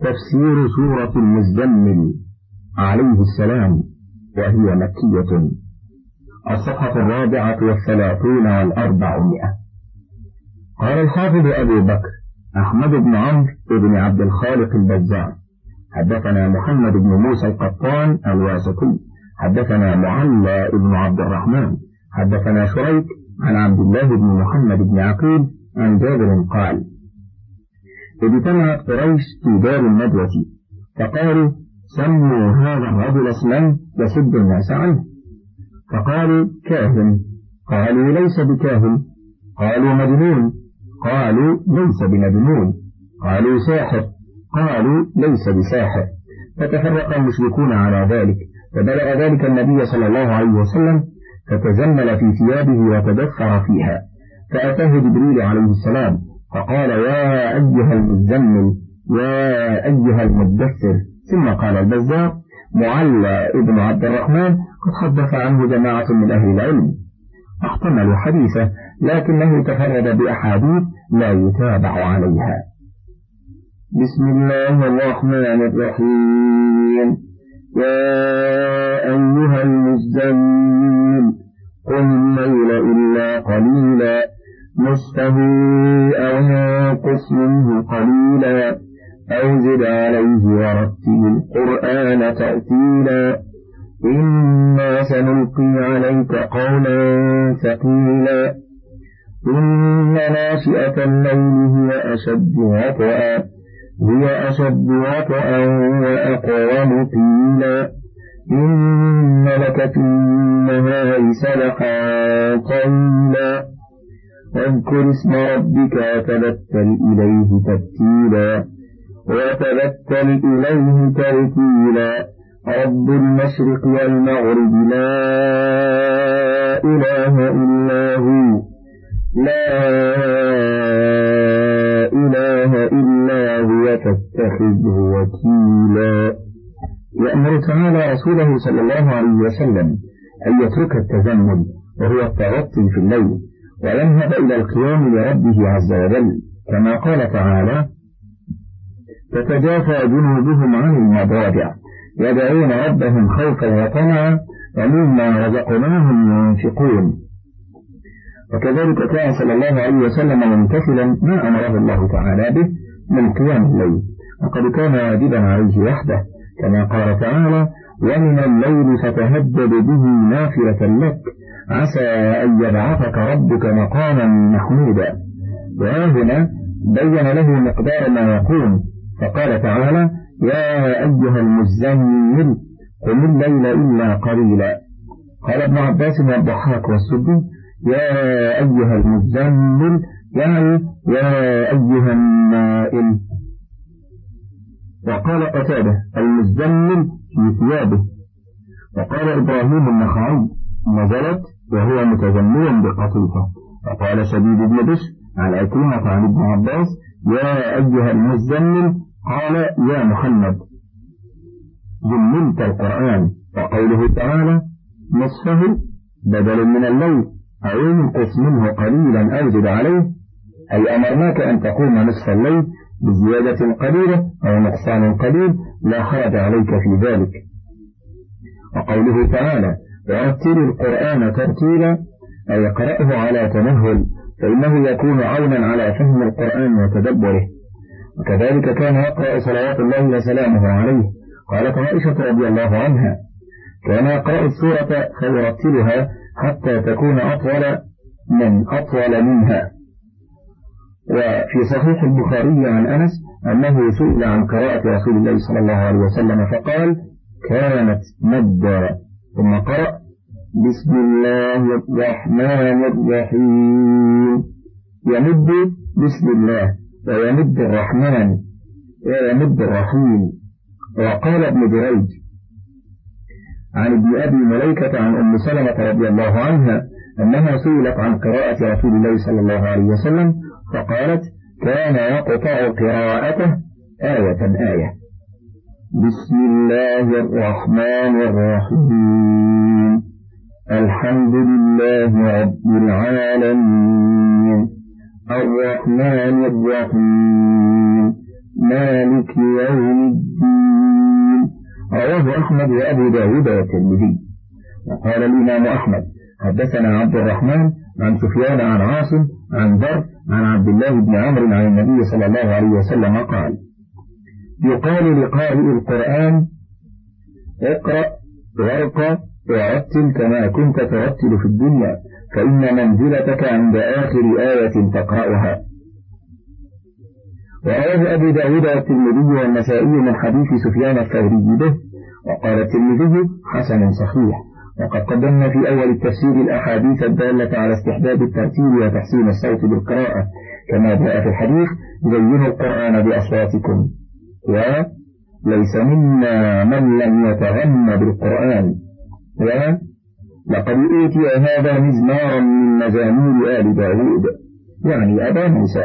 تفسير سورة المزمل عليه السلام وهي مكية. الصفحة الرابعة والثلاثون والأربعمائة. قال الحافظ أبو بكر أحمد بن عمرو بن عبد الخالق البزار حدثنا محمد بن موسى القطان الواسطي حدثنا معلى بن عبد الرحمن حدثنا شريك عن عبد الله بن محمد بن عقيل عن جابر قال اجتمعت قريش في دار الندوة فقالوا سموا هذا الرجل اسما يسد الناس عنه. فقالوا كاهن. قالوا ليس بكاهن. قالوا مجنون. قالوا ليس بمجنون. قالوا ساحر. قالوا ليس بساحر. فتفرق المشركون على ذلك. فبلغ ذلك النبي صلى الله عليه وسلم فتزمل في ثيابه وتدثر فيها. فأتاه جبريل عليه السلام فقال يا أيها المزمل يا أيها المدثر. ثم قال البزار معلى ابن عبد الرحمن قد حدث عنه جماعة من أهل العلم. احتملوا حديثه لكنه تفرد بأحاديث لا يتابع عليها. بسم الله الرحمن الرحيم. يا أيها المزمل قم الليل إلا قليلا. نصفه قولا ثقيلا. إن ناشئة الليل هي أشد وطئا هي أشد وطئا وأقوم قيلا. إن لك في النهار سبحا طويلا واذكر اسم ربك وتبتل إليه تبتيلا. وتبتل إليه ترتيلا رب المشرق والمغرب لا إله إلا هو. لا إله إلا هو فاتخذه وكيلا. يأمر تعالى رسوله صلى الله عليه وسلم أن يترك التزمل وهو التغطي في الليل وينهب إلى القيام لربه عز وجل. كما قال تعالى تتجافى جنوبهم عن المضاجع يدعون ربهم خوفا وطمعا ومما رزقناهم ينفقون. وكذلك كان صلى الله عليه وسلم ممتثلا ما أمره الله تعالى به من قيام الليل. وقد كان واجبا عليه وحده كما قال تعالى ومن الليل فتهدد به نافلة لك عسى أن يبعثك ربك مقاما محمودا. وهنا بين له مقدار ما يقوم. فقال تعالى يا أيها المزمل قم الليل إلا قليلا. قال ابن عباس والضحاك والسدي يا أيها المزمل يعني يا أيها النائم وقال قتادة المزمل في ثيابه. وقال إبراهيم النخعي نزلت وهو متزمل بقطيفة. وقال شديد بن بشر عن عكرمة عن ابن عباس يا أيها المزمل قال يا محمد زمنت القرآن وقوله تعالى نصفه بدل من الليل أو انقص منه قليلا أو زد عليه. أي أمرناك أن تقوم نصف الليل بزيادة قليلة أو نقصان قليل لا حرج عليك في ذلك. وقوله تعالى ورتل القرآن ترتيلا أي اقرأه على تمهل فإنه يكون عونا على فهم القرآن وتدبره. وكذلك كان يقرأ صلوات الله وسلامه عليه. قالت عائشة رضي الله عنها كان يقرأ السورة فيرتلها حتى تكون أطول من أطول منها. وفي صحيح البخاري عن أنس أنه سئل عن قراءة رسول الله صلى الله عليه وسلم فقال كانت مدا ثم قرأ بسم الله الرحمن الرحيم. يمد بسم الله. ويمد الرحمن ويمد الرحيم. وقال ابن دريج عن ابن أبي مليكة عن أم سلمة رضي الله عنها أنها سئلت عن قراءة رسول الله صلى الله عليه وسلم فقالت كان يقطع قراءته آية آية. بسم الله الرحمن الرحيم. الحمد لله رب العالمين. الرحمن الرحيم. مالك يوم الدين. رواه أحمد وأبو داود والترمذي. وقال الإمام أحمد حدثنا عبد الرحمن عن سفيان عن عاصم عن ذر عن عبد الله بن عمرو عن النبي صلى الله عليه وسلم قال يقال لقارئ القرآن اقرأ وارقى ورتل كما كنت ترتل في الدنيا. فإن منزلتك عند آخر آية تقرأها. ورواه أبو داود والترمذي والنسائي من حديث سفيان الثوري به وقال الترمذي حسن صحيح. وقد قدمنا في أول التفسير الأحاديث الدالة على استحباب الترتيب وتحسين الصوت بالقراءة. كما جاء في الحديث زينوا القرآن بأصواتكم. وليس منا من لم يتغنى بالقرآن. ولقد أوتي هذا مزمارا من مزامير آل داود يعني أبا موسى.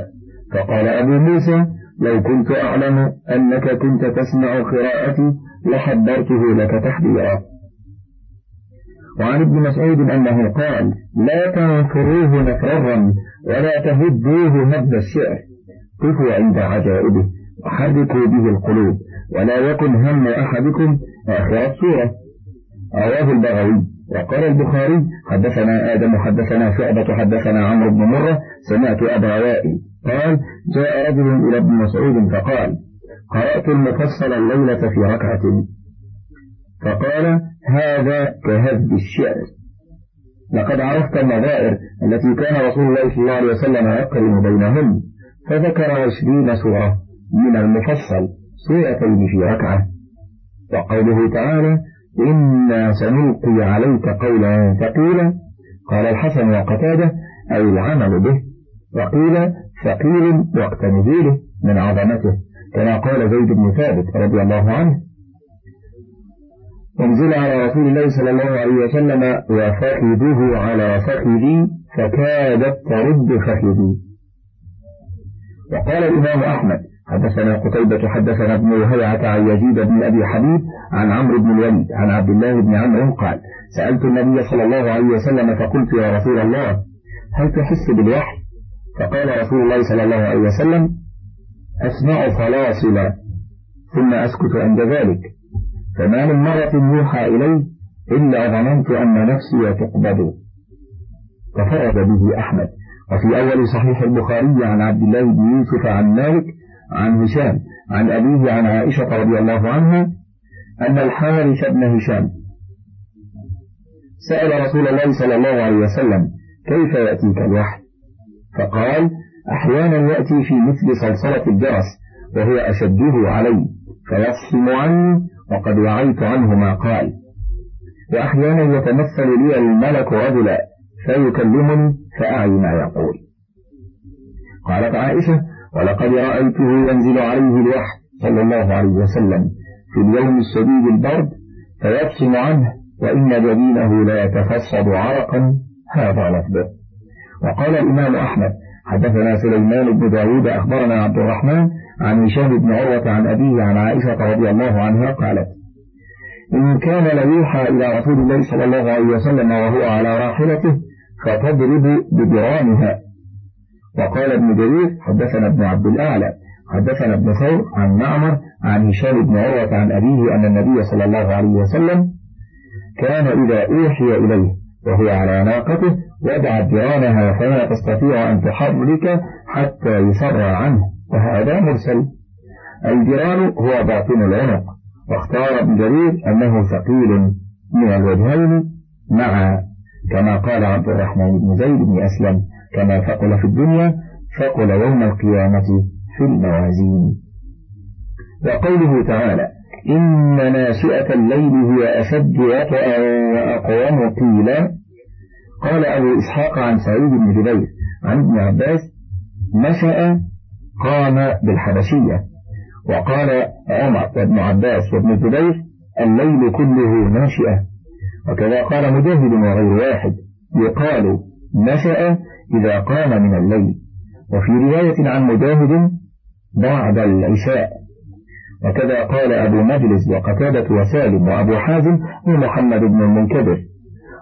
فقال أبو موسى لو كنت أعلم أنك كنت تسمع قراءتي لحضرته لك تحضيرا وعن ابن مسعود أنه قال لا تنفروه نفرا ولا تهدوه هد الشعر. قفوا عند عجائبه وحركوا به القلوب ولا يكن هم أحدكم آخر السورة. رواه البغوي. وقال البخاري حدثنا آدم حدثنا شعبة حدثنا عمرو بن مرة سمعت أبا وائل قال جاء رجل إلى ابن مسعود فقال قرأت المفصل الليلة في ركعة. فقال هذا كهذب الشعر. لقد عرفت النظائر التي كان رسول الله صلى الله عليه وسلم يقرن بينهن فذكر عشرين سورة من المفصل سورتين في ركعة. وقوله تعالى إنا سنلقي عليك قولا ثقيلا قال الحسن وقتاده أي العمل به. وقيل ثقيل وقت نزوله من عظمته. كما قال زيد بن ثابت رضي الله عنه. انزل على رسول الله صلى الله عليه وسلم وفخذه على فخذي فكادت ترد فخذي. وقال الإمام أحمد حدثنا قتيبة حدثنا ابن وهيعة عن يزيد بن أبي حبيب عن عمرو بن الوليد عن عبد الله بن عمرو قال سألت النبي صلى الله عليه وسلم فقلت يا رسول الله هل تحس بالوحي؟ فقال رسول الله صلى الله عليه وسلم أسمع فلاصلا ثم أسكت عند ذلك. فما من مرة يوحى إلي إلا ظننت أن نفسي تقبض. ففرد به أحمد. وفي أول صحيح البخاري عن عبد الله بن يوسف عن مالك عن هشام عن أبيه عن عائشة رضي الله عنها أن الحارث بن هشام سأل رسول الله صلى الله عليه وسلم كيف يأتيك الوحي؟ فقال أحيانا يأتي في مثل صلصلة الجرس وهو أشده علي فيفصم عني وقد وعيت عنه ما قال. وأحيانا يتمثل لي الملك رجلا فيكلمني فأعي ما يقول. قالت عائشة ولقد رأيته ينزل عليه الوحي صلى الله عليه وسلم. في اليوم الشديد البرد فيفصم عنه وإن جبينه لا يتفصد عرقا هذا لفظه. وقال الإمام أحمد حدثنا سليمان بن داود أخبرنا عبد الرحمن عن هشام بن عروة عن أبيه عن عائشة رضي الله عنها قالت إن كان ليوحى إلى رسول الله صلى الله عليه وسلم وهو على راحلته فتضرب بدرانها وقال ابن جرير حدثنا ابن عبد الأعلى حدثنا ابن ثور عن معمر عن هشام بن عروة عن أبيه أن النبي صلى الله عليه وسلم كان إذا أوحي إليه وهو على ناقته وضع جيرانها فلا تستطيع أن تحرك حتى يسرى عنه وهذا مرسل. الجيران هو باطن العنق واختار ابن جرير أنه ثقيل من الوجهين مع كما قال عبد الرحمن بن زيد بن أسلم كما ثقل في الدنيا ثقل يوم القيامة في الموازين. وقوله تعالى إن ناشئة الليل هي أشد وطأ وأقوم قيلا. قال أبو إسحاق عن سعيد بن جبير عن ابن عباس نشأ قام بالحبشية. وقال عمر وابن عباس وابن جبير الليل كله ناشئة. وكذا قال مجاهد وغير واحد يقال نشأ إذا قام من الليل. وفي رواية عن مجاهد بعد العشاء. وكذا قال أبو مجلس وقتادة وسالم وأبو حازم ومحمد بن المنكدر.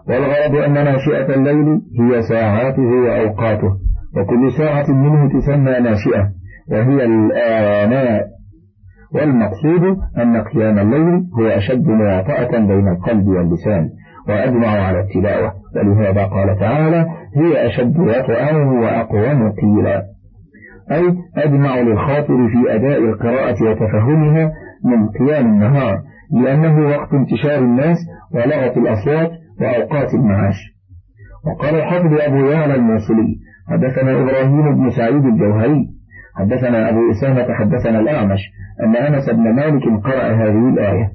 والغرض أن ناشئة الليل هي ساعاته وأوقاته وكل ساعة منه تسمى ناشئة وهي الآناء. والمقصود أن قيام الليل هو أشد مواطأة بين القلب واللسان وأجمع على التلاوة ولهذا قال تعالى هي أشد وطئا وأقوم قيلا. أي أجمع للخاطر في أداء القراءة وتفهمها من قيام النهار لأنه وقت انتشار الناس ولغة الأصوات وأوقات المعاش. وقال الحافظ أبو يعلى الموصلي حدثنا إبراهيم بن سعيد الجوهري حدثنا أبو أسامة حدثنا الأعمش أن أنس بن مالك قرأ هذه الآية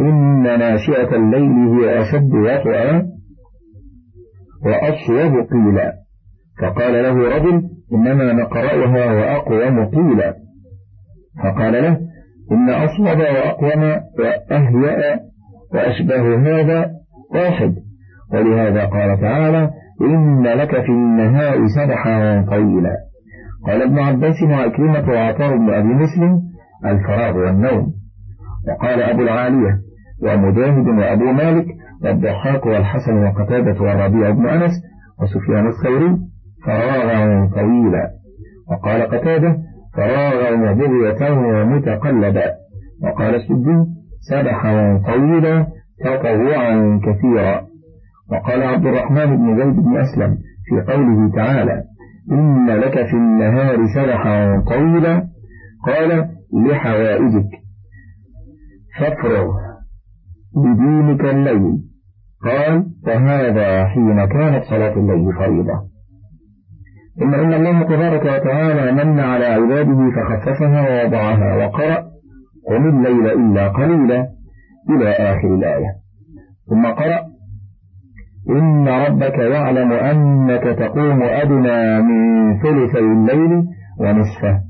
إن ناشئة الليل هي أشد وطئا وأصوب قيلا. فقال له رجل إنما نقرأها وأقوم قيلا. فقال له إن أصوب وأقوم وأهيأ وأشبه هذا واحد. ولهذا قال تعالى إن لك في النهار سبحا طويلا قال ابن عباس وعكرمة وعطار بن أبي مسلم الفراغ والنوم. وقال أبو العالية ومجاهد وأبو مالك والضحاك والحسن وقتادة والربيع بن أنس وسفيان الثوري فراغا طويلا. وقال قتادة فراغا وبغية ومتقلبا. وقال السدي سبحا طويلا تطوعا كثيرا. وقال عبد الرحمن بن زيد بن أسلم في قوله تعالى إن لك في النهار سبحا طويلا. قال لحوائجك. فافرغ بدينك الليل. قال وهذا حين كانت صلاة الليل فريضة. ثم إن الله تبارك وتعالى من على عباده فخففها ووضعها وقرأ قم الليل إلا قليلا إلى آخر الآية. ثم قرأ إن ربك يعلم أنك تقوم أدنى من ثلثي الليل ونصفه.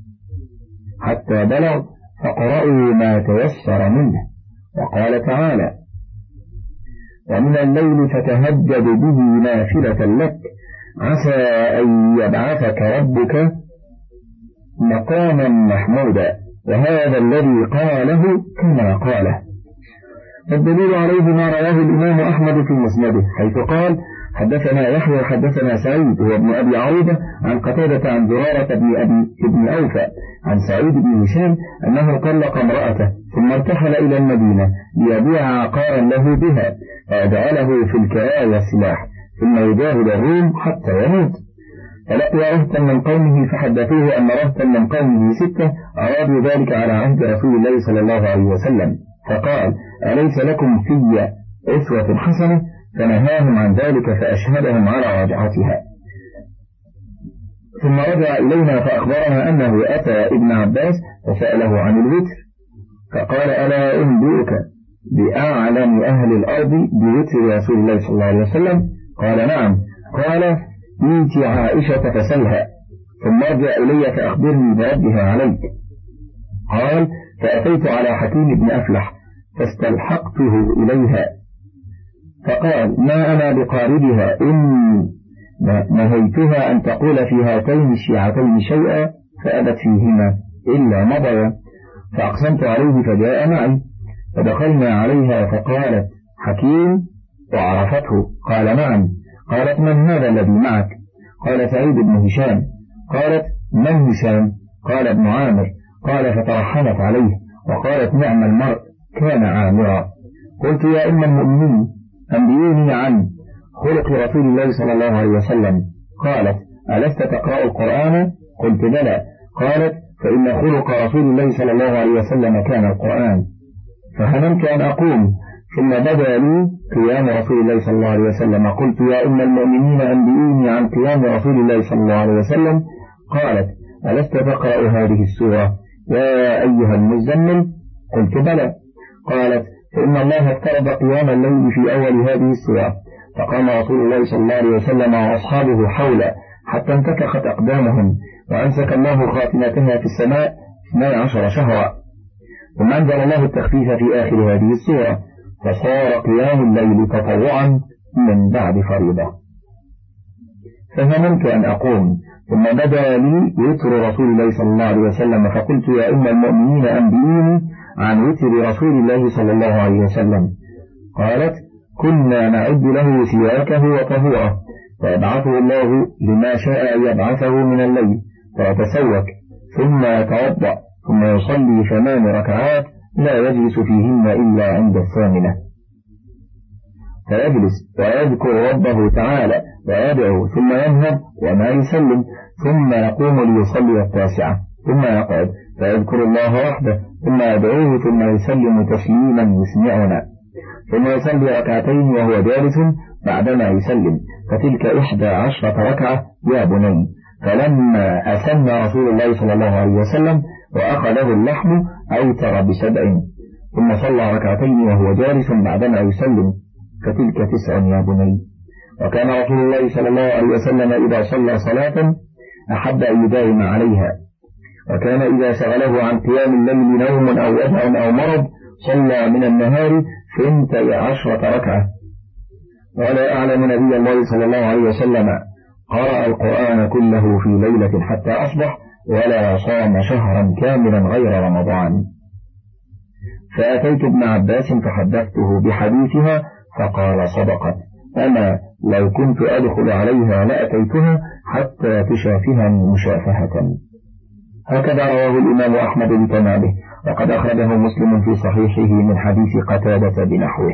حتى بلغ فاقرأوا ما تيسر منه. وقال تعالى ومن الليل فتهجد به نافلة لك عسى أن يبعثك ربك مقاما محمودا وهذا الذي قاله كما قاله. الدليل عليه ما رواه الإمام أحمد في مسنده حيث قال حدثنا يحيى حدثنا سعيد هو ابن أبي عروبة عن قتادة عن زرارة بن أبي ابن أوفى عن سعيد بن هشام أنه طلق امرأته ثم ارتحل إلى المدينة ليبيع عقارا له بها فجعله في الكراء والسلاح. ثم يجاهد الروم حتى يموت. فلقي رهتا من قومه فحدثوه أن رهتا من قومه ستة أرادوا ذلك على عهد رسول الله صلى الله عليه وسلم. فقال أليس لكم في أسوة حسنة؟ فنهاهم عن ذلك فأشهدهم على رجعتها. ثم رجع إلينا فأخبرنا أنه أتى ابن عباس فسأله عن الوتر. فقال ألا أنبئك بأعلم أهل الأرض بوتر رسول الله صلى الله عليه وسلم؟ قال نعم. قال إيت عائشة فسلها ثم ارجع إلي فأخبرني بردها عليك. قال فأتيت على حكيم بن أفلح فاستلحقته إليها. فقال ما أنا بقاربها؟ إني نهيتها أن تقول في هاتين الشيعتين شيئا فأبت فيهما إلا مضيا فأقسمت عليه فجاء معي. فدخلنا عليها فقالت حكيم وعرفته. قال نعم. قالت من هذا الذي معك؟ قال سعيد بن هشام. قالت من هشام؟ قال ابن عامر. قال فترحمت عليه. وقالت نعم المرء كان عامرا. قلت يا أم المؤمنين أنبئوني عن خلق رسول الله صلى الله عليه وسلم. قالت ألست تقرأ القرآن؟ قلت بلى. قالت فإن خلق رسول الله صلى الله عليه وسلم كان القرآن فهممت أن أقوم. ثم بدا لي قيام رسول الله صلى الله عليه وسلم. قلت يا أم المؤمنين أنبئوني عن قيام رسول الله صلى الله عليه وسلم. قالت ألست تقرأ هذه السورة؟ يا أيها المزمل. قلت بلى. قالت فإن الله افترض قيام الليل في أول هذه السورة. فقام رسول الله صلى الله عليه وسلم وأصحابه حوله حتى انتكخت أقدامهم وأمسك الله خاتمتها في السماء 12 شهرا. ثم أنزل الله التخفيف في آخر هذه السورة. فصار قيام الليل تطوعا من بعد فريضة. فهممت أن أقوم ثم بدا لي وتر رسول الله صلى الله عليه وسلم فقلت يا أم المؤمنين أنبئوني عن وتر رسول الله صلى الله عليه وسلم. قالت كنا نعد له سواكه وطهوره فيبعثه الله لما شاء يبعثه من الليل فيتسوك ثم يتوضأ ثم يصلي ثمان ركعات لا يجلس فيهن إلا عند الثامنة فيجلس ويذكر ربه تعالى ويدعو ثم ينهض وما يسلم ثم يقوم ليصلي التاسعة. ثم يقعد فيذكر الله وحده. ثم يدعوه ثم يسلم تسليما يسمعنا. ثم يصلي ركعتين وهو جالس بعدما يسلم. فتلك إحدى عشرة ركعة يا بني. فلما أسن رسول الله صلى الله عليه وسلم وأخذه اللحم أوتر بسبع ثم صلى ركعتين وهو جالس بعدما يسلم فتلك تسع يا بني. وكان رسول الله صلى الله عليه وسلم إذا صلى صلاة أحب أن يداوم عليها. وكان إذا شغله عن قيام الليل نوم أو وجع أو مرض صلى من النهار ثنتي عشرة ركعة. ولا أعلم نبي الله صلى الله عليه وسلم قرأ القرآن كله في ليلة حتى أصبح. ولا صام شهرا كاملا غير رمضان. فأتيت ابن عباس فحدثته بحديثها فقال صدقت. أنا لو كنت أدخل عليها لأتيتها حتى تشافهني مشافهة. هكذا رواه الإمام أحمد بتمامه. وقد أخرجه مسلم في صحيحه من حديث قتادة بنحوه.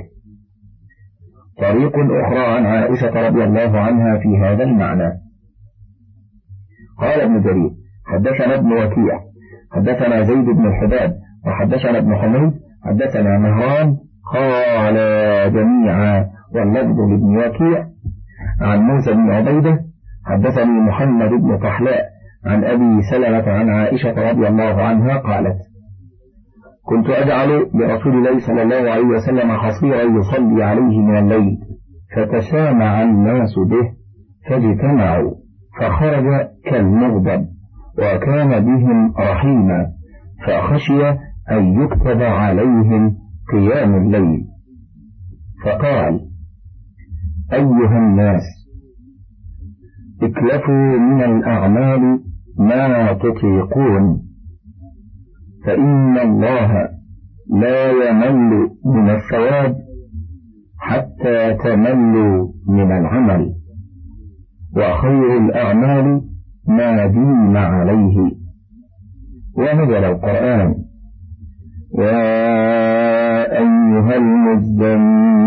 طريق أخرى عن عائشة رضي الله عنها في هذا المعنى. قال ابن جرير حدثنا ابن وكيع حدثنا زيد بن الحباب وحدثنا ابن حميد حدثنا مهران قال جميعا واللفظ لابن وكيع. عن موسى بن عبيدة حدثني محمد بن طحلاء عن أبي سلمة عن عائشة رضي الله عنها قالت كنت أجعل لرسول الله صلى الله عليه وسلم حصيرا يصلي عليه من الليل فتسامع الناس به فاجتمعوا فخرج كالمغضب. وكان بهم رحيما فخشي أن يكتب عليهم قيام الليل. فقال أيها الناس اكلفوا من الأعمال ما تطيقون فإن الله لا يمل من الثواب حتى تملوا من العمل. وخير الأعمال ما دين عليه. ونزل القرآن. يا أيها المزمل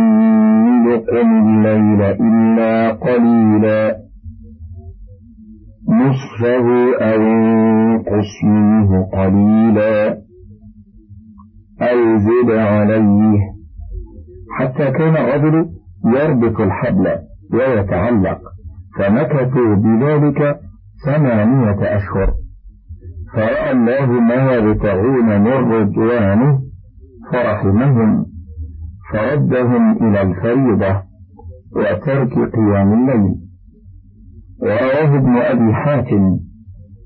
قم الليل إلا قليلا. نصفه أو انقص منه قليلا. أو زد عليه. حتى كان الرجل يربط الحبل ويتعلق. فمكثوا بذلك ثمانية أشهر. فرأى الله ما يبتغون من رضوانه فرحمهم فردهم إلى الفريضة وترك قيام الليل. ورواه ابن أبي حاتم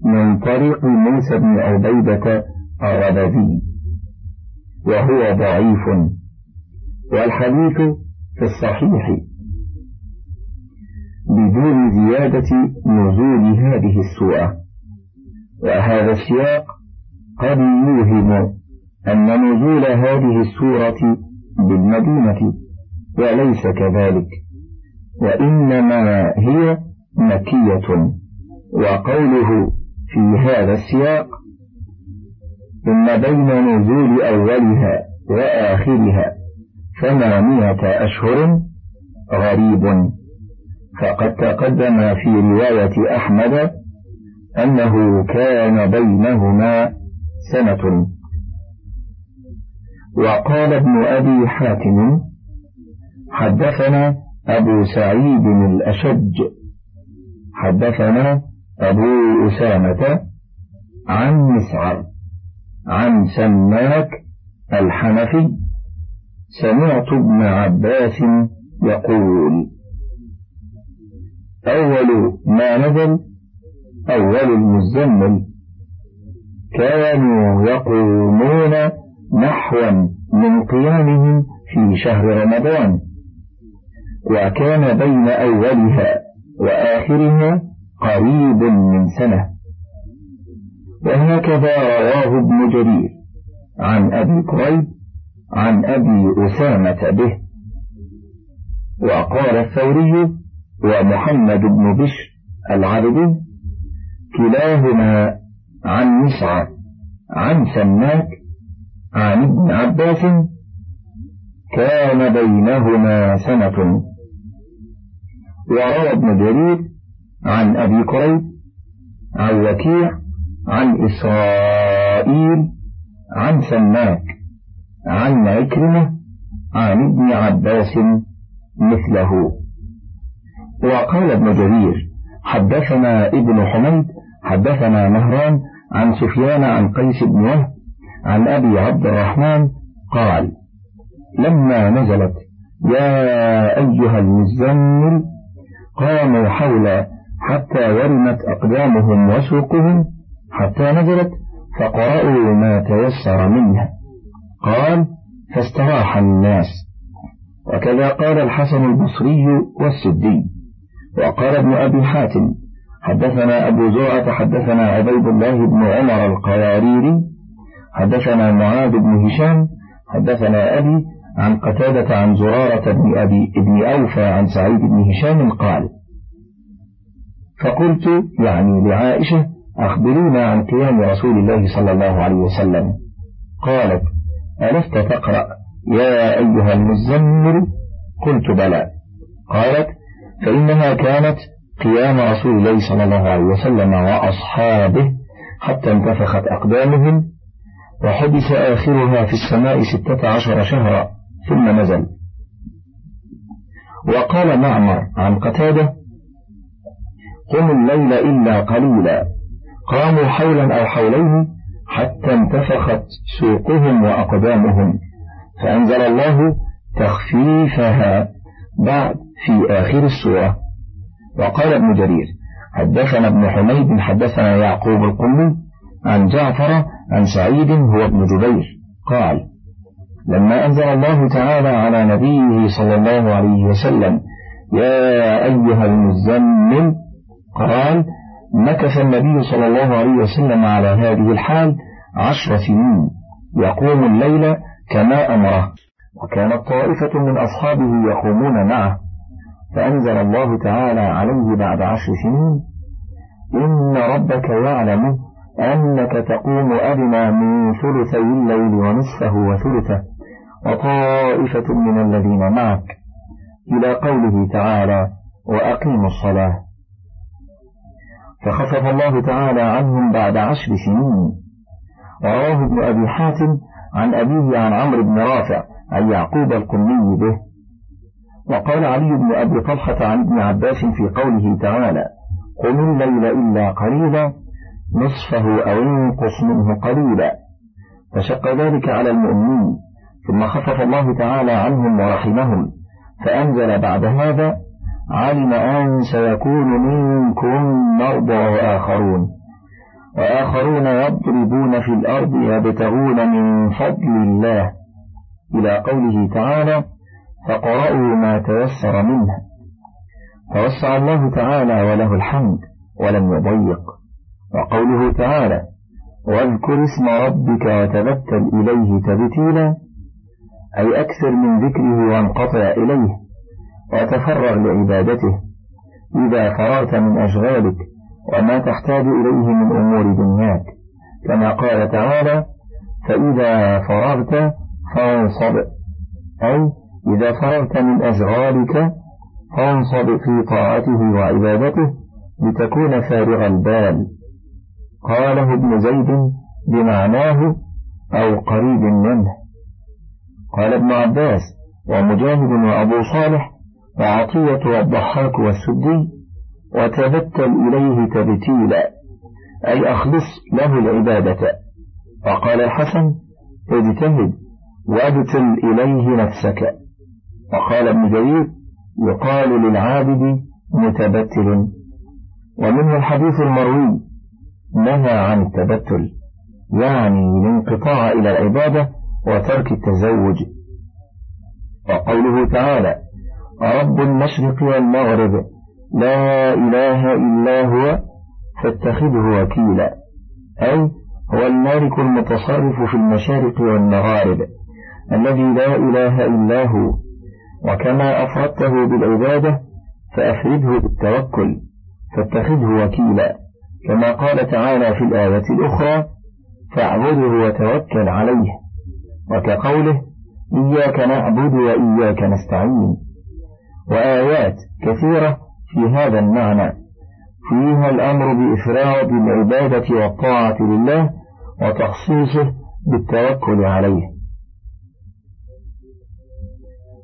من طريق موسى بن عبيدة الربدي وهو ضعيف. والحديث في الصحيح. بدون زيادة نزول هذه السورة. وهذا السياق قد يوهم أن نزول هذه السورة بالمدينة وليس كذلك. وإنما هي مكية وقوله في هذا السياق إن بين نزول أولها وآخرها ثمانية أشهر غريب. فقد تقدم في رواية أحمد أنه كان بينهما سنة. وقال ابن أبي حاتم حدثنا أبو سعيد الأشج. حدثنا أبو أسامة عن مسعر عن سماك الحنفي سمعت ابن عباس يقول أول ما نزل أول المزمل. كانوا يقومون نحوا من قيامهم في شهر رمضان. وكان بين أولها وآخرها قريب من سنة. وهكذا رواه ابن جرير عن أبي كريب عن أبي أسامة به. وقال الثوري ومحمد بن بشر العربي كلاهما عن مسعى عن سماك عن ابن عباس كان بينهما سنة. وروى ابن جرير عن أبي كريب عن وكيع عن إسرائيل عن سماك عن عكرمة عن ابن عباس مثله. وقال ابن جرير حدثنا ابن حميد حدثنا مهران عن سفيان عن قيس بن وهب عن أبي عبد الرحمن قال لما نزلت يا أيها المزمل قاموا حول حتى ورمت أقدامهم وسوقهم حتى نزلت فقرأوا ما تيسر منها. قال فاستراح الناس. وكذا قال الحسن البصري والسدي وقال ابن أبي حاتم حدثنا أبو زرعة حدثنا عبيد الله بن عمر القواريري حدثنا معاذ بن هشام حدثنا أبي عن قتادة عن زرارة بن أبي ابن أوفى عن سعيد بن هشام قال فقلت يعني لعائشة أخبرونا عن قيام رسول الله صلى الله عليه وسلم. قالت ألست تقرأ؟ يا أيها المزمل قلت بلى. قالت فإنها كانت قيام رسول الله صلى الله عليه وسلم وأصحابه حتى انتفخت أقدامهم وحبس آخرها في السماء ستة عشر شهرا ثم نزل. وقال معمر عن قتادة قم الليل إلا قليلا. قاموا حولا أو حولين حتى انتفخت سوقهم وأقدامهم فأنزل الله تخفيفها بعد في آخر السورة. وقال ابن جرير حدثنا ابن حميد حدثنا يعقوب القمي عن جعفر عن سعيد هو ابن جبير. قال لما أنزل الله تعالى على نبيه صلى الله عليه وسلم يا أيها المزمل قال مكث النبي صلى الله عليه وسلم على هذه الحال عشر سنين يقوم الليل كما أمره. وكانت طائفة من أصحابه يقومون معه. فأنزل الله تعالى عليه بعد عشر سنين إن ربك يعلم أنك تقوم أدنى من ثلثي الليل ونصفه وثلثه وطائفة من الذين معك. إلى قوله تعالى وأقيموا الصلاة. فخفف الله تعالى عنهم بعد عشر سنين. ورواه ابن أبي حاتم عن أبيه عن عمرو بن رافع عن يعقوب القمي به. وقال علي بن أبي طلحة عن ابن عباس في قوله تعالى قم الليل إلا قليلا نصفه أو انقص منه قليلا. فشق ذلك على المؤمنين ثم خفف الله تعالى عنهم ورحمهم فأنزل بعد هذا علم أن سيكون منكم مرضى وآخرون. وآخرون يضربون في الأرض يبتغون من فضل الله. إلى قوله تعالى فقرأوا ما تيسر منه فوسع الله تعالى وله الحمد ولم يضيق. وقوله تعالى واذكر اسم ربك وتبتل إليه تبتيلا أي أكثر من ذكره وانقطع إليه. وتفرغ لعبادته إذا فرغت من أشغالك وما تحتاج إليه من أمور دنياك كما قال تعالى فإذا فرغت فانصب أي إذا فرغت من أشغالك فانصب في طاعته وعبادته لتكون فارغ البال. قاله ابن زيد بمعناه أو قريب منه. قال ابن عباس ومجاهد وأبو صالح وعطية والضحاك والسدي وتبتل إليه تبتيلا أي أخلص له العبادة. وقال الحسن اجتهد وابتل إليه نفسك. وقال ابن جرير يقال للعابد متبتل. ومنه الحديث المروي نهى عن التبتل يعني الانقطاع إلى العبادة وترك التزوج. وقوله تعالى رب المشرق والمغرب لا إله إلا هو فاتخذه وكيلا. أي هو المالك المتصرف في المشارق والمغارب الذي لا إله إلا هو. وكما أفردته بالعبادة فأفرده بالتوكل فاتخذه وكيلا. كما قال تعالى في الآية الأخرى فاعبده وتوكل عليه. وكقوله إياك نعبد وإياك نستعين. وآيات كثيرة في هذا المعنى. فيها الأمر بإفراد العبادة والطاعة لله وتخصيصه بالتوكل عليه.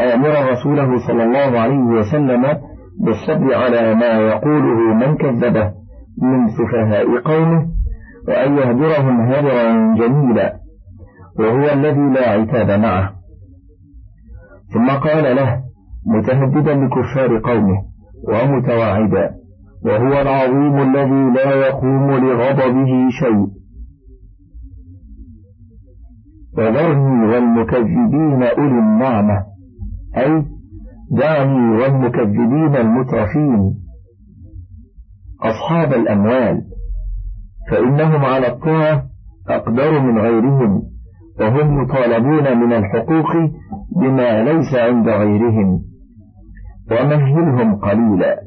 آمر رسوله صلى الله عليه وسلم بالصبر على ما يقوله من كذبه من سفهاء قومه وأن يهجرهم هجرا جميلا وهو الذي لا عتاب معه. ثم قال له متهددا لكفار قومه ومتواعدا وهو العظيم الذي لا يقوم لغضبه شيء. وذرني والمكذبين أولي النعمة. أي دعني والمكذبين المترفين أصحاب الأموال فإنهم على الطاعة أقدر من غيرهم وهم يطالبون من الحقوق بما ليس عند غيرهم. ومهلهم قليلا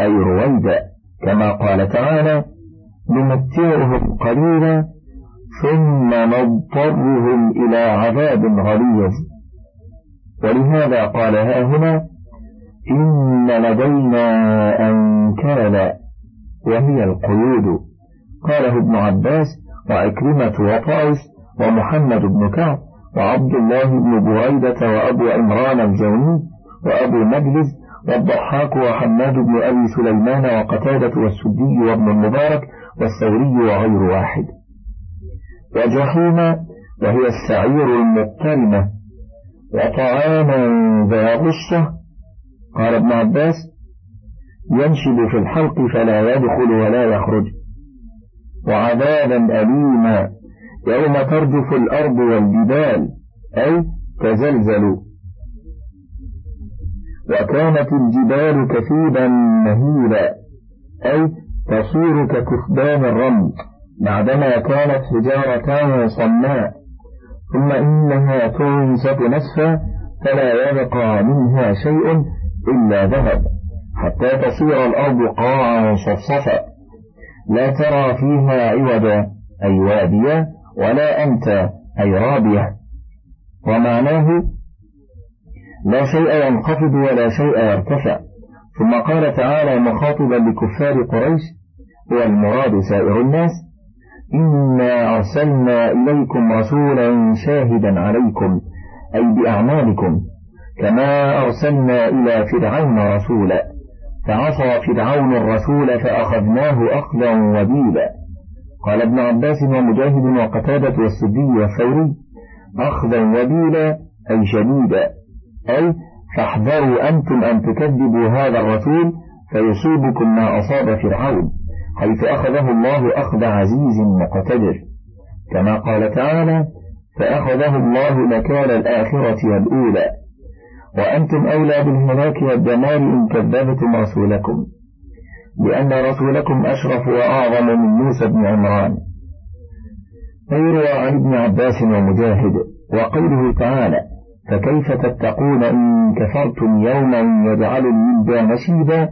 أي رويدا كما قال تعالى نمتعهم قليلا ثم نضطرهم إلى عذاب غليظ. ولهذا قال ها هنا إن لدينا أنكالا وهي القيود. قاله ابن عباس وعكرمة وطائس ومحمد بن كعب وعبد الله بن بريدة وأبو عمران الجوني وأبو مجلس والضحاك وحماد بن أبي سليمان وقتادة والسدي وابن المبارك والثوري وغير واحد. وجحيم وهي السعير المقترمة وطعاما ذا غصة. قال ابن عباس ينشب في الحلق فلا يدخل ولا يخرج. وعذابا أليما يوم ترجف الأرض والجبال أي تزلزل. وكانت الجبال كثيبا مهيلا أي تصير ككثبان الرمل بعدما كانت حجارة صماء. ثم إنها تنسف نسفا فلا يبقى منها شيء إلا ذهب. حتى تصير الأرض قاعا صفصفا لا ترى فيها عوجا أي واديا ولا أنت أي رابية ومعناه لا شيء ينخفض ولا شيء يرتفع. ثم قال تعالى مخاطبا لكفار قريش هو المراد سائر الناس؟ إنا أرسلنا إليكم رسولا شاهدا عليكم أي بأعمالكم كما أرسلنا إلى فرعون رسولا. فعصى فرعون الرسول فأخذناه أخذا وبيلا. قال ابن عباس ومجاهد وقتادة والسدي والثوري أخذا وبيلا أي شديدا. أي فاحذروا أنتم أن تكذبوا هذا الرسول فيصيبكم ما أصاب فرعون. حيث أخذه الله أخذ عزيز مقتدر. كما قال تعالى فأخذه الله نكال الآخرة والأولى. وأنتم أولى بالهلاك والدمار إن كذبتم رسولكم لأن رسولكم أشرف وأعظم من موسى بن عمران. فيروى عن ابن عباس ومجاهد وقوله تعالى فكيف تتقون إن كفرتم يوما يجعل الولدان شيبا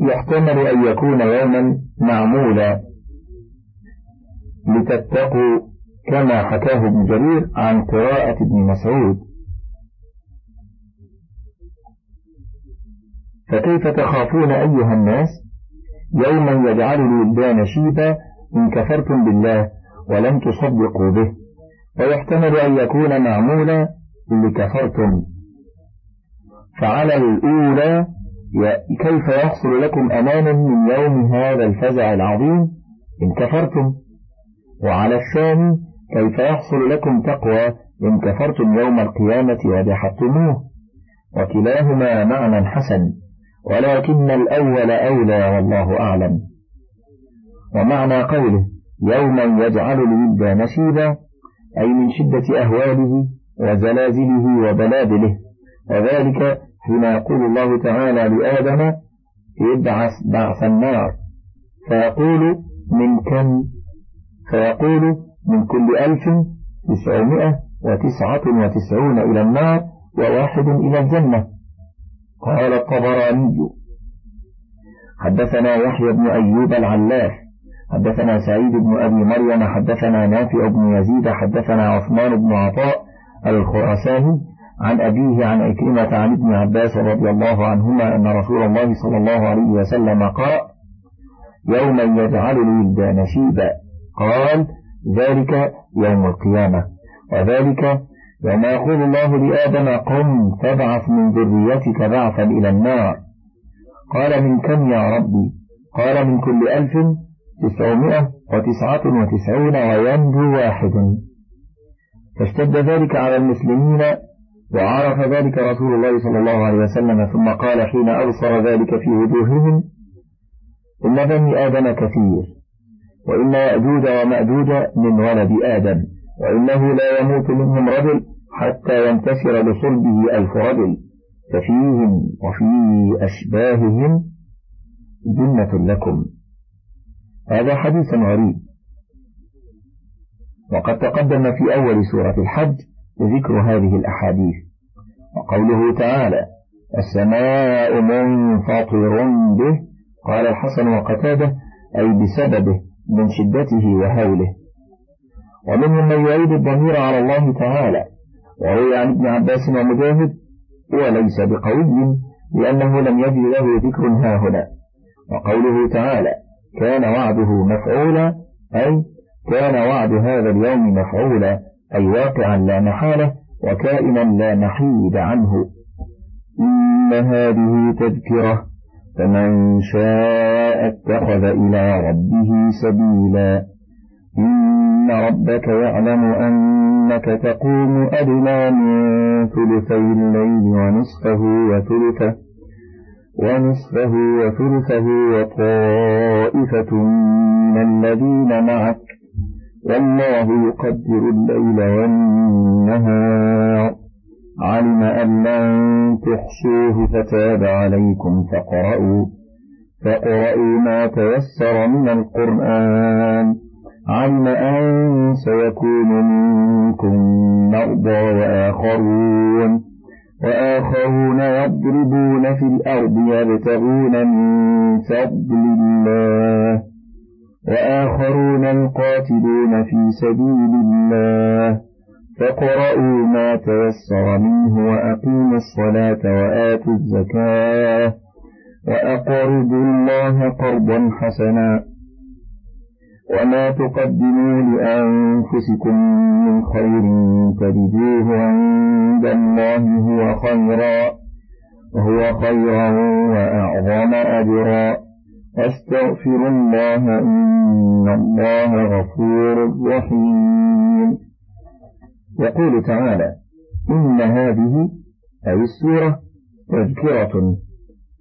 يحتمل أن يكون يوما معمولا لتتقوا كما حكاه ابن جرير عن قراءة ابن مسعود. فكيف تخافون أيها الناس؟ يوما يجعل الولدان شيبا إن كفرتم بالله ولم تصدقوا به ويحتمل أن يكون معمولا لكفرتم. فعلى الأولى كيف يحصل لكم أمان من يوم هذا الفزع العظيم؟ إن كفرتم. وعلى الثاني كيف يحصل لكم تقوى؟ إن كفرتم يوم القيامة وجحدتموه. وكلاهما معنى حسن. ولكن الأول أولى والله أعلم. ومعنى قوله يوما يجعل الود نشيبا أي من شدة أهواله وزلازله وبلادله وذلك حين يقول الله تعالى لآدم ابعث بعث النار. فيقول من كم؟ فيقول من كل ألف تسعمائة وتسعة وتسعون إلى النار وواحد إلى الجنة. قال الطبراني حدثنا يحيى بن أيوب العلاف حدثنا سعيد بن أبي مريم حدثنا نافع بن يزيد حدثنا عثمان بن عطاء الخراساني عن أبيه عن أكرمة عن ابن عباس رضي الله عنهما أن رسول الله صلى الله عليه وسلم قال يوما يجعل الولدان شيبا قال ذلك يوم القيامة وذلك يوم يقول الله لآدم قم فابعث من ذريتك بعثا إلى النار قال من كم يا ربي؟ قال من كل ألف تسعمائة وتسعة وتسعون وينجو واحد فاشتد ذلك على المسلمين وعرف ذلك رسول الله صلى الله عليه وسلم ثم قال حين أبصر ذلك في وجوههم إن بني آدم كثير وإن يأجوج ومأجوج من ولد آدم وإنه لا يموت منهم رجل حتى ينتشر لصلبه ألف رجل ففيهم وفي أشباههم جنة لكم. هذا حديث غريب. وقد تقدم في أول سورة الحج ذكر هذه الأحاديث. وقوله تعالى السماء منفطر به. قال الحسن وقتاده أي بسببه من شدته وهوله. ومنهم من يعيد الضمير على الله تعالى. وروي عن ابن عباس ومجاهد وليس بقوي لأنه لم يجد له ذكر ها هنا. وقوله تعالى كان وعده مفعولا أي كان وعد هذا اليوم مفعولا. أي واقعا لا محالة وكائنا لا محيد عنه. إن هذه تذكرة فمن شاء اتخذ إلى ربه سبيلا. إن ربك يعلم أنك تقوم أدنى من ثلثي الليل ونصفه وثلثه ونصفه وثلثه وطائفة من الذين معك والله يقدر الليل والنهار. علم أن لن تحصوه فتاب عليكم فقرأوا فقرأوا ما تيسر من القرآن. علم أن سيكون منكم مرضى وآخرون. وآخرون يضربون في الأرض يبتغون من فضل الله. وآخرون يقاتلون في سبيل الله. فقرأوا ما تيسر منه وأقيموا الصلاة وآتوا الزكاة. وأقرضوا الله قرضا حسنا. وما تقدموا لأنفسكم من خير تجدوه عند الله هو خيرا. وهو خيرا وأعظم أجرا. أستغفر الله إن الله غفور رحيم. يقول تعالى إن هذه أي السورة تذكرة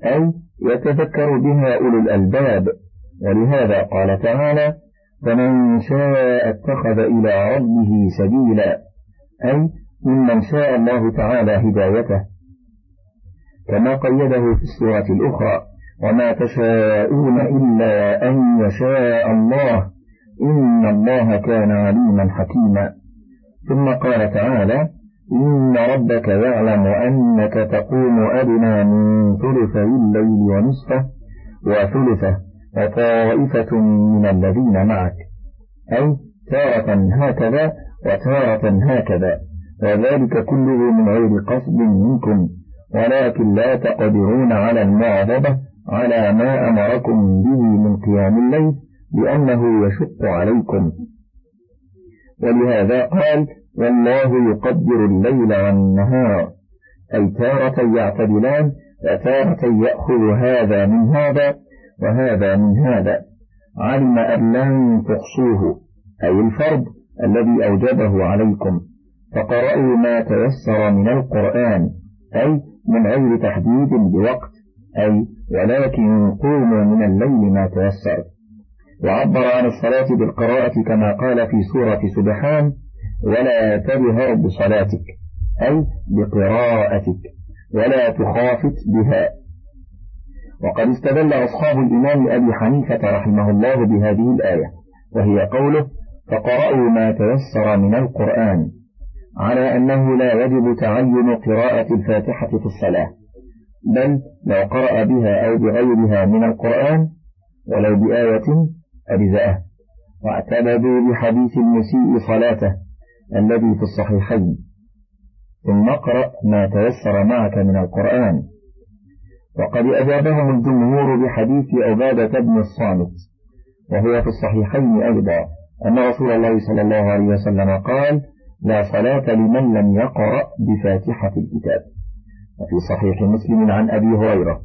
أي يتذكر بها أولو الألباب. ولهذا قال تعالى فمن شاء اتخذ إلى ربه سبيلا. أي ممن شاء الله تعالى هدايته. كما قيده في السورة الأخرى وما تشاءون إلا أن يشاء الله. إن الله كان عليما حكيما. ثم قال تعالى إن ربك يعلم أنك تقوم أدنى من ثلثي الليل ونصفه وثلثه وطائفة من الذين معك. أي تارة هكذا وتارة هكذا. وذلك كله من غير قصد منكم. ولكن لا تقدرون على المعضبة على ما أمركم به من قيام الليل لأنه يشق عليكم. ولهذا قال والله يقدر الليل والنهار. أي تارة يعتدلان وتارة يأخذ هذا من هذا وهذا من هذا. علم أن لن تحصوه أي الفرض الذي أوجبه عليكم. فقرأوا ما تيسر من القرآن أي من غير تحديد بوقت. أي ولكن قوموا من الليل ما تيسر. وعبر عن الصلاة بالقراءة كما قال في سورة سبحان ولا تجهر بصلاتك أي بقراءتك ولا تخافت بها. وقد استدل أصحاب الإمام أبي حنيفة رحمه الله بهذه الآية وهي قوله فقرأوا ما تيسر من القرآن على أنه لا يجب تعين قراءة الفاتحة في الصلاة. بل لو قرأ بها أو بغيرها من القرآن ولو بآية أجزأه. واعتمدوا بحديث المسيء صلاته الذي في الصحيحين. ثم اقرأ ما تيسر معك من القرآن. وقد أجابهم الجمهور بحديث عبادة بن الصامت وهو في الصحيحين أيضا أن رسول الله صلى الله عليه وسلم قال لا صلاة لمن لم يقرأ بفاتحة الكتاب. وفي صحيح مسلم عن أبي هريرة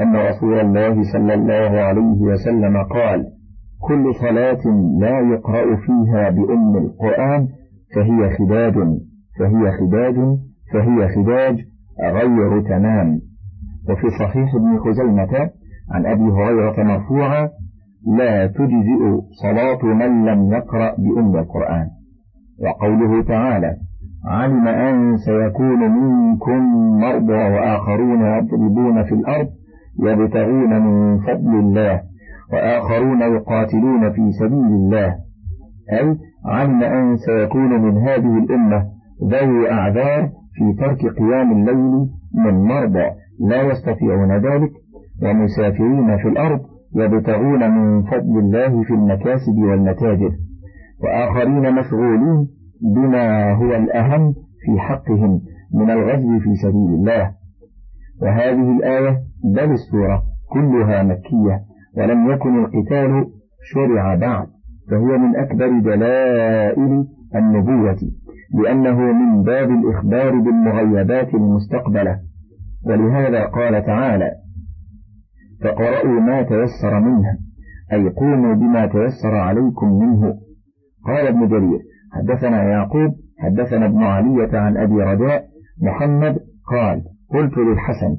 أن رسول الله صلى الله عليه وسلم قال كل صلاة لا يقرأ فيها بأم القرآن فهي خداج فهي خداج فهي خداج غير تمام. وفي صحيح ابن خزيمة عن أبي هريرة مرفوعا لا تجزئ صلاة من لم يقرأ بأم القرآن. وقوله تعالى علم أن سيكون منكم مرضى وآخرون يضربون في الأرض يبتغون من فضل الله وآخرون يقاتلون في سبيل الله. أي علم أن سيكون من هذه الأمة ذوي أعذار في ترك قيام الليل من مرضى لا يستطيعون ذلك ومسافرين في الأرض يبتغون من فضل الله في المكاسب والمتاجر. وآخرين مشغولين بما هو الأهم في حقهم من الغزو في سبيل الله. وهذه الآية بل السورة كلها مكية ولم يكن القتال شرع بعد فهي من أكبر دلائل النبوة لأنه من باب الإخبار بالمغيبات المستقبلة. ولهذا قال تعالى فقرأوا ما تيسر منها أي قوموا بما تيسر عليكم منه. قال ابن جرير حدثنا يعقوب حدثنا ابن علية عن أبي رجاء محمد قال قلت للحسن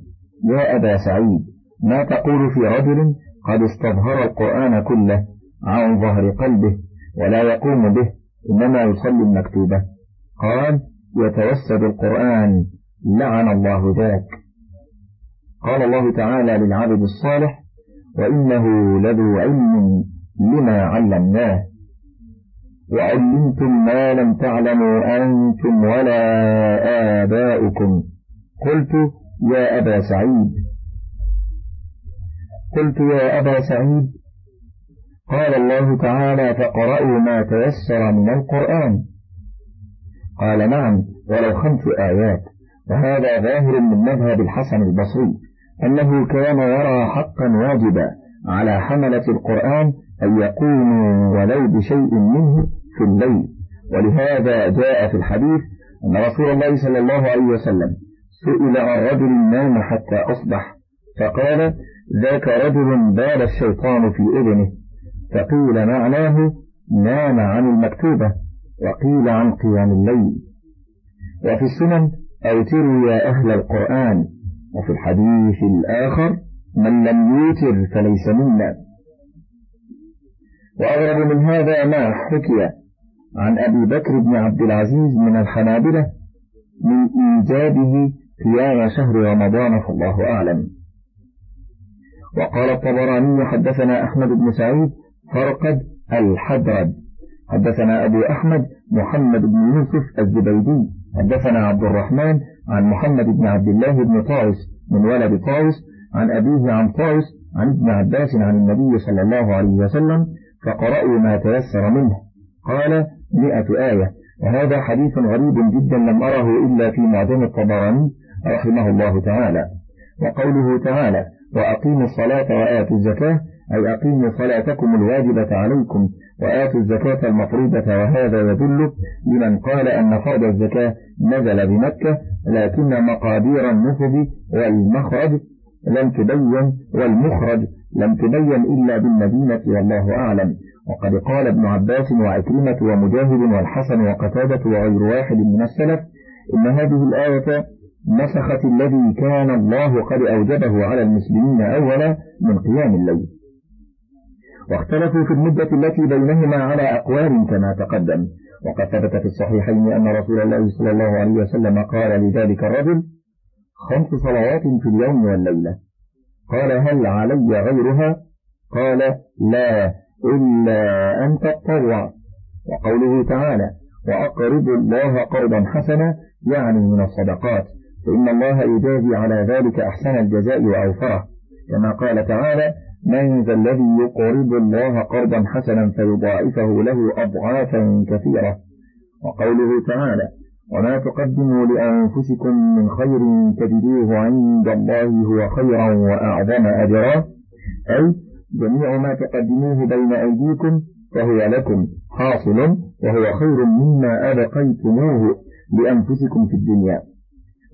يا أبا سعيد ما تقول في رجل قد استظهر القرآن كله عن ظهر قلبه ولا يقوم به إنما يصلي المكتوبة؟ قال يتوسد القرآن لعن الله ذاك. قال الله تعالى للعبد الصالح وإنه لذو علم لما علمناه. وعلمتم ما لم تعلموا أنتم ولا آباؤكم قلت يا أبا سعيد قلت يا أبا سعيد قال الله تعالى فقرأوا ما تيسر من القرآن قال نعم ولو خمس آيات وهذا ظاهر من مذهب الحسن البصري أنه كان يرى حقا واجبا على حملة القرآن أن يقوموا ولو بشيء منه في الليل ولهذا جاء في الحديث أن رسول الله صلى الله عليه وسلم سئل عن رجل نام حتى أصبح. فقال ذاك رجل بال الشيطان في أذنه. فقيل معناه نام عن المكتوبة. وقيل عن قيام الليل. وفي السنن أوتروا يا أهل القرآن. وفي الحديث الآخر من لم يوتر فليس منا. وأغرب من هذا ما حكي عن أبي بكر بن عبد العزيز من الحنابلة من إيجابه قيام شهر رمضان فالله أعلم. وقال الطبراني حدثنا أحمد بن سعيد فرقد الحدرد. حدثنا أبو أحمد محمد بن يوسف الزبيدي. حدثنا عبد الرحمن عن محمد بن عبد الله بن طاوس من ولد طاوس عن أبيه عن طاوس عن ابن عباس عن النبي صلى الله عليه وسلم فقرأوا ما تيسر منه. قال مئة آية. وهذا حديث غريب جدا لم أره إلا في معجم الطبراني رحمه الله تعالى. وقوله تعالى وأقيموا الصلاة وآتوا الزكاة أي أقيموا صلاتكم الواجبة عليكم وآتوا الزكاة المفروضة وهذا يدل لمن قال أن فرض الزكاة نزل بمكة لكن مقادير النصب والمخرج لم تبين والمخرج لم تبين إلا بالمدينة والله أعلم. وقد قال ابن عباس وعكرمة ومجاهد والحسن وقتادة وغير واحد من السلف إن هذه الآية نسخت الذي كان الله قد أوجبه على المسلمين أولا من قيام الليل. واختلفوا في المدة التي بينهما على أقوال كما تقدم. وقد ثبت في الصحيحين أن رسول الله صلى الله عليه وسلم قال لذلك الرجل خمس صلوات في اليوم والليلة. قال هل علي غيرها؟ قال لا. إلا أن تطوع وقوله تعالى وأقرضوا الله قرضا حسنا يعني من الصدقات. فإن الله يجازي على ذلك أحسن الجزاء وأوفره كما قال تعالى من ذا الذي يقرض الله قرضا حسنا فيضاعفه له أضعافا كثيرة. وقوله تعالى وما تقدموا لأنفسكم من خير تجدوه عند الله هو خيرا وأعظم أجرا. أي جميع ما تقدموه بين أيديكم فهو لكم حاصل وهو خير مما أبقيتموه لأنفسكم في الدنيا.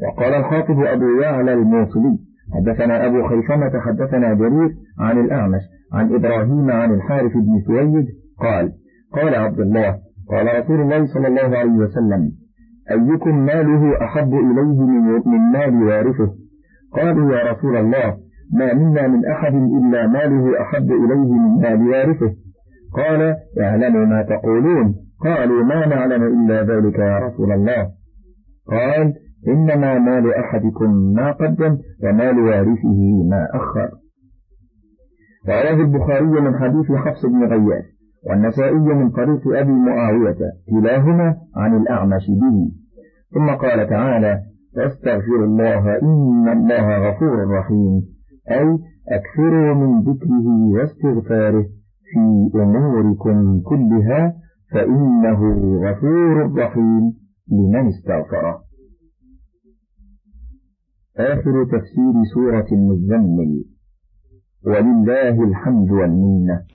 وقال الخاطب أبو يعلى الموصلي حدثنا أبو خيثمة حدثنا جرير عن الأعمش عن إبراهيم عن الحارث بن سويد قال قال عبد الله قال رسول الله صلى الله عليه وسلم أيكم ماله أحب إليه من مال وارثه؟ قالوا يا رسول الله ما منا من أحد إلا ماله أحب إليه من مال وارثه قال اعلموا ما تقولون. قالوا ما نعلم إلا ذلك يا رسول الله. قال إنما مال أحدكم ما قدم ومال وارثه ما أخر. رواه البخاري من حديث حفص بن غياث والنسائي من طريق أبي معاوية كلاهما عن الأعمش به. ثم قال تعالى فاستغفر الله إن الله غفور رحيم. أي أكثروا من ذكره واستغفاره في أموركم كلها فإنه غفور رحيم لمن استغفره. آخر تفسير سورة المزمل. ولله الحمد والمنة.